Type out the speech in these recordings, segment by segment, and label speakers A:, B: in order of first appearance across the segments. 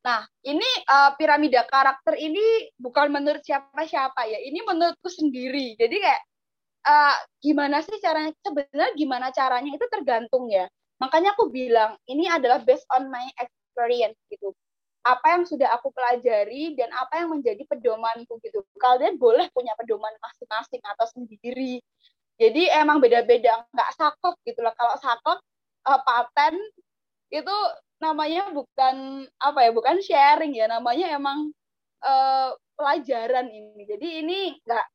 A: Nah, ini uh, piramida karakter ini bukan menurut siapa-siapa ya. Ini menurutku sendiri. Jadi kayak uh, gimana sih caranya? Sebenarnya gimana caranya itu tergantung ya. Makanya aku bilang ini adalah based on my experience gitu. Apa yang sudah aku pelajari dan apa yang menjadi pedomanku gitu. Kalian boleh punya pedoman masing-masing atau sendiri. Jadi emang beda-beda, nggak saklek gitu lah. Kalau saklek uh, paten itu namanya bukan apa ya bukan sharing ya namanya emang uh, pelajaran ini. Jadi ini nggak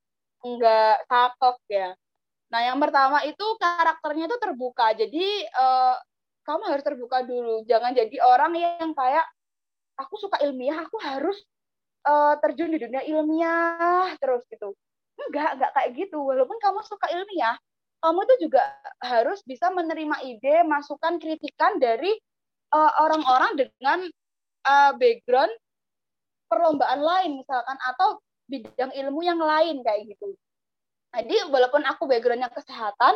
A: nggak takut ya. Nah yang pertama itu karakternya itu terbuka. Jadi uh, kamu harus terbuka dulu. Jangan jadi orang yang kayak aku suka ilmiah aku harus uh, terjun di dunia ilmiah terus gitu. Enggak enggak kayak gitu. Walaupun kamu suka ilmiah kamu itu juga harus bisa menerima ide masukan kritikan dari Eh, orang-orang uh, dengan uh, background perlombaan lain misalkan atau bidang ilmu yang lain kayak gitu. Jadi walaupun aku backgroundnya kesehatan,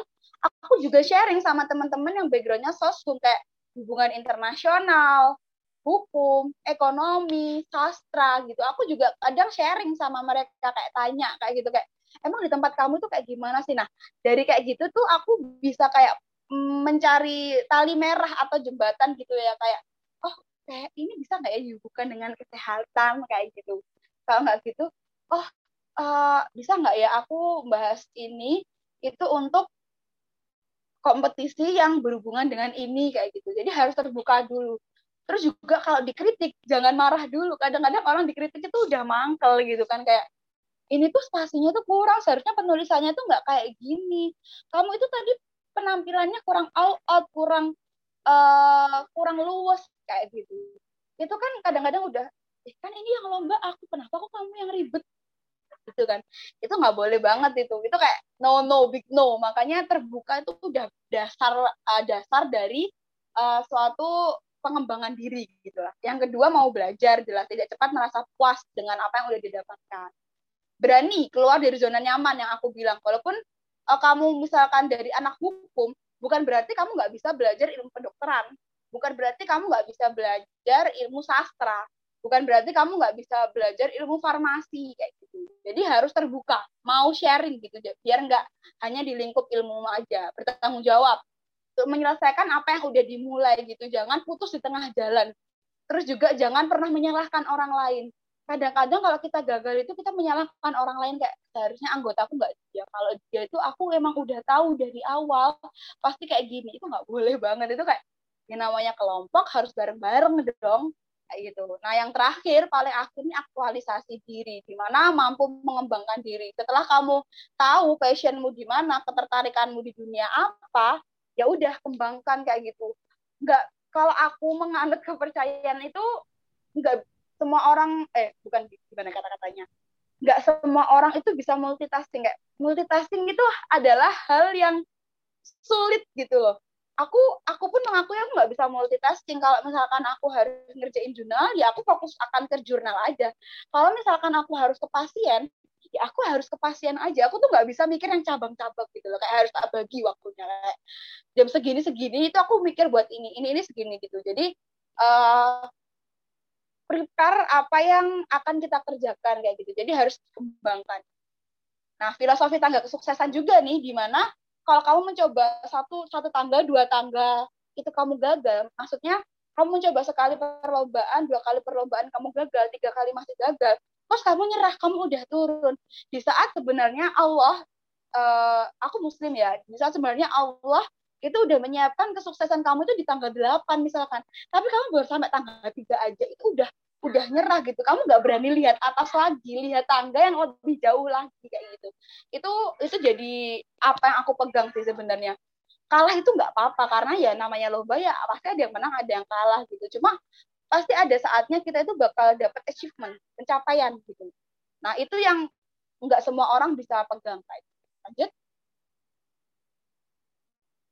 A: aku juga sharing sama teman-teman yang backgroundnya sosum kayak hubungan internasional, hukum, ekonomi, sastra gitu. Aku juga kadang sharing sama mereka kayak tanya kayak gitu kayak emang di tempat kamu tuh kayak gimana sih? Nah dari kayak gitu tuh aku bisa kayak mencari tali merah atau jembatan gitu ya kayak oh kayak ini bisa nggak ya dihubungkan dengan kesehatan? Kayak gitu. Kalau nggak gitu oh uh, bisa nggak ya aku bahas ini itu untuk kompetisi yang berhubungan dengan ini? Kayak gitu. Jadi harus terbuka dulu. Terus juga kalau dikritik jangan marah dulu. Kadang-kadang orang dikritik itu udah mangkel gitu kan kayak ini tuh spasinya tuh kurang seharusnya penulisannya tuh nggak kayak gini. Kamu itu tadi penampilannya kurang all out kurang uh, kurang luas kayak gitu. Itu kan kadang-kadang udah eh, kan ini yang lomba aku kenapa kok kamu yang ribet? Gitu kan. Itu nggak boleh banget itu. Itu kayak no no big no. Makanya terbuka itu udah dasar uh, dasar dari uh, suatu pengembangan diri gitu lah. Yang kedua mau belajar jelas tidak cepat merasa puas dengan apa yang udah didapatkan berani keluar dari zona nyaman yang aku bilang. Walaupun uh, kamu misalkan dari anak hukum, bukan berarti kamu nggak bisa belajar ilmu kedokteran, bukan berarti kamu nggak bisa belajar ilmu sastra, bukan berarti kamu nggak bisa belajar ilmu farmasi kayak gitu. Jadi harus terbuka, mau sharing gitu, biar nggak hanya di lingkup ilmu aja, bertanggung jawab. Untuk menyelesaikan apa yang udah dimulai gitu, jangan putus di tengah jalan. Terus juga jangan pernah menyalahkan orang lain kadang-kadang kalau kita gagal itu kita menyalahkan orang lain kayak seharusnya anggota aku nggak dia kalau dia itu aku emang udah tahu dari awal pasti kayak gini itu nggak boleh banget itu kayak yang namanya kelompok harus bareng-bareng dong kayak gitu. Nah yang terakhir paling akhir ini aktualisasi diri, di mana mampu mengembangkan diri. Setelah kamu tahu passionmu di mana, ketertarikanmu di dunia apa, ya udah kembangkan kayak gitu. Nggak kalau aku menganut kepercayaan itu nggak semua orang eh bukan gimana kata-katanya. Nggak semua orang itu bisa multitasking. Kayak multitasking itu adalah hal yang sulit gitu loh. Aku aku pun mengakui aku nggak bisa multitasking. Kalau misalkan aku harus ngerjain jurnal ya aku fokus akan ke jurnal aja. Kalau misalkan aku harus ke pasien ya aku harus ke pasien aja. Aku tuh nggak bisa mikir yang cabang-cabang gitu loh. Kayak harus tak bagi waktunya. Kayak jam segini segini itu aku mikir buat ini ini ini segini gitu. Jadi uh, prepare apa yang akan kita kerjakan kayak gitu. Jadi harus kembangkan. Nah, filosofi tangga kesuksesan juga nih di mana kalau kamu mencoba satu satu tangga, dua tangga itu kamu gagal, maksudnya kamu mencoba sekali perlombaan, dua kali perlombaan kamu gagal, tiga kali masih gagal, terus kamu nyerah, kamu udah turun. Di saat sebenarnya Allah, uh, aku muslim ya, di saat sebenarnya Allah itu udah menyiapkan kesuksesan kamu itu di tanggal 8 misalkan. Tapi kamu baru sampai tanggal 3 aja itu udah udah nyerah gitu. Kamu nggak berani lihat atas lagi, lihat tangga yang lebih jauh lagi kayak gitu. Itu itu jadi apa yang aku pegang sih sebenarnya. Kalah itu nggak apa-apa karena ya namanya lomba ya pasti ada yang menang, ada yang kalah gitu. Cuma pasti ada saatnya kita itu bakal dapat achievement, pencapaian gitu. Nah, itu yang nggak semua orang bisa pegang kayak gitu. Lanjut.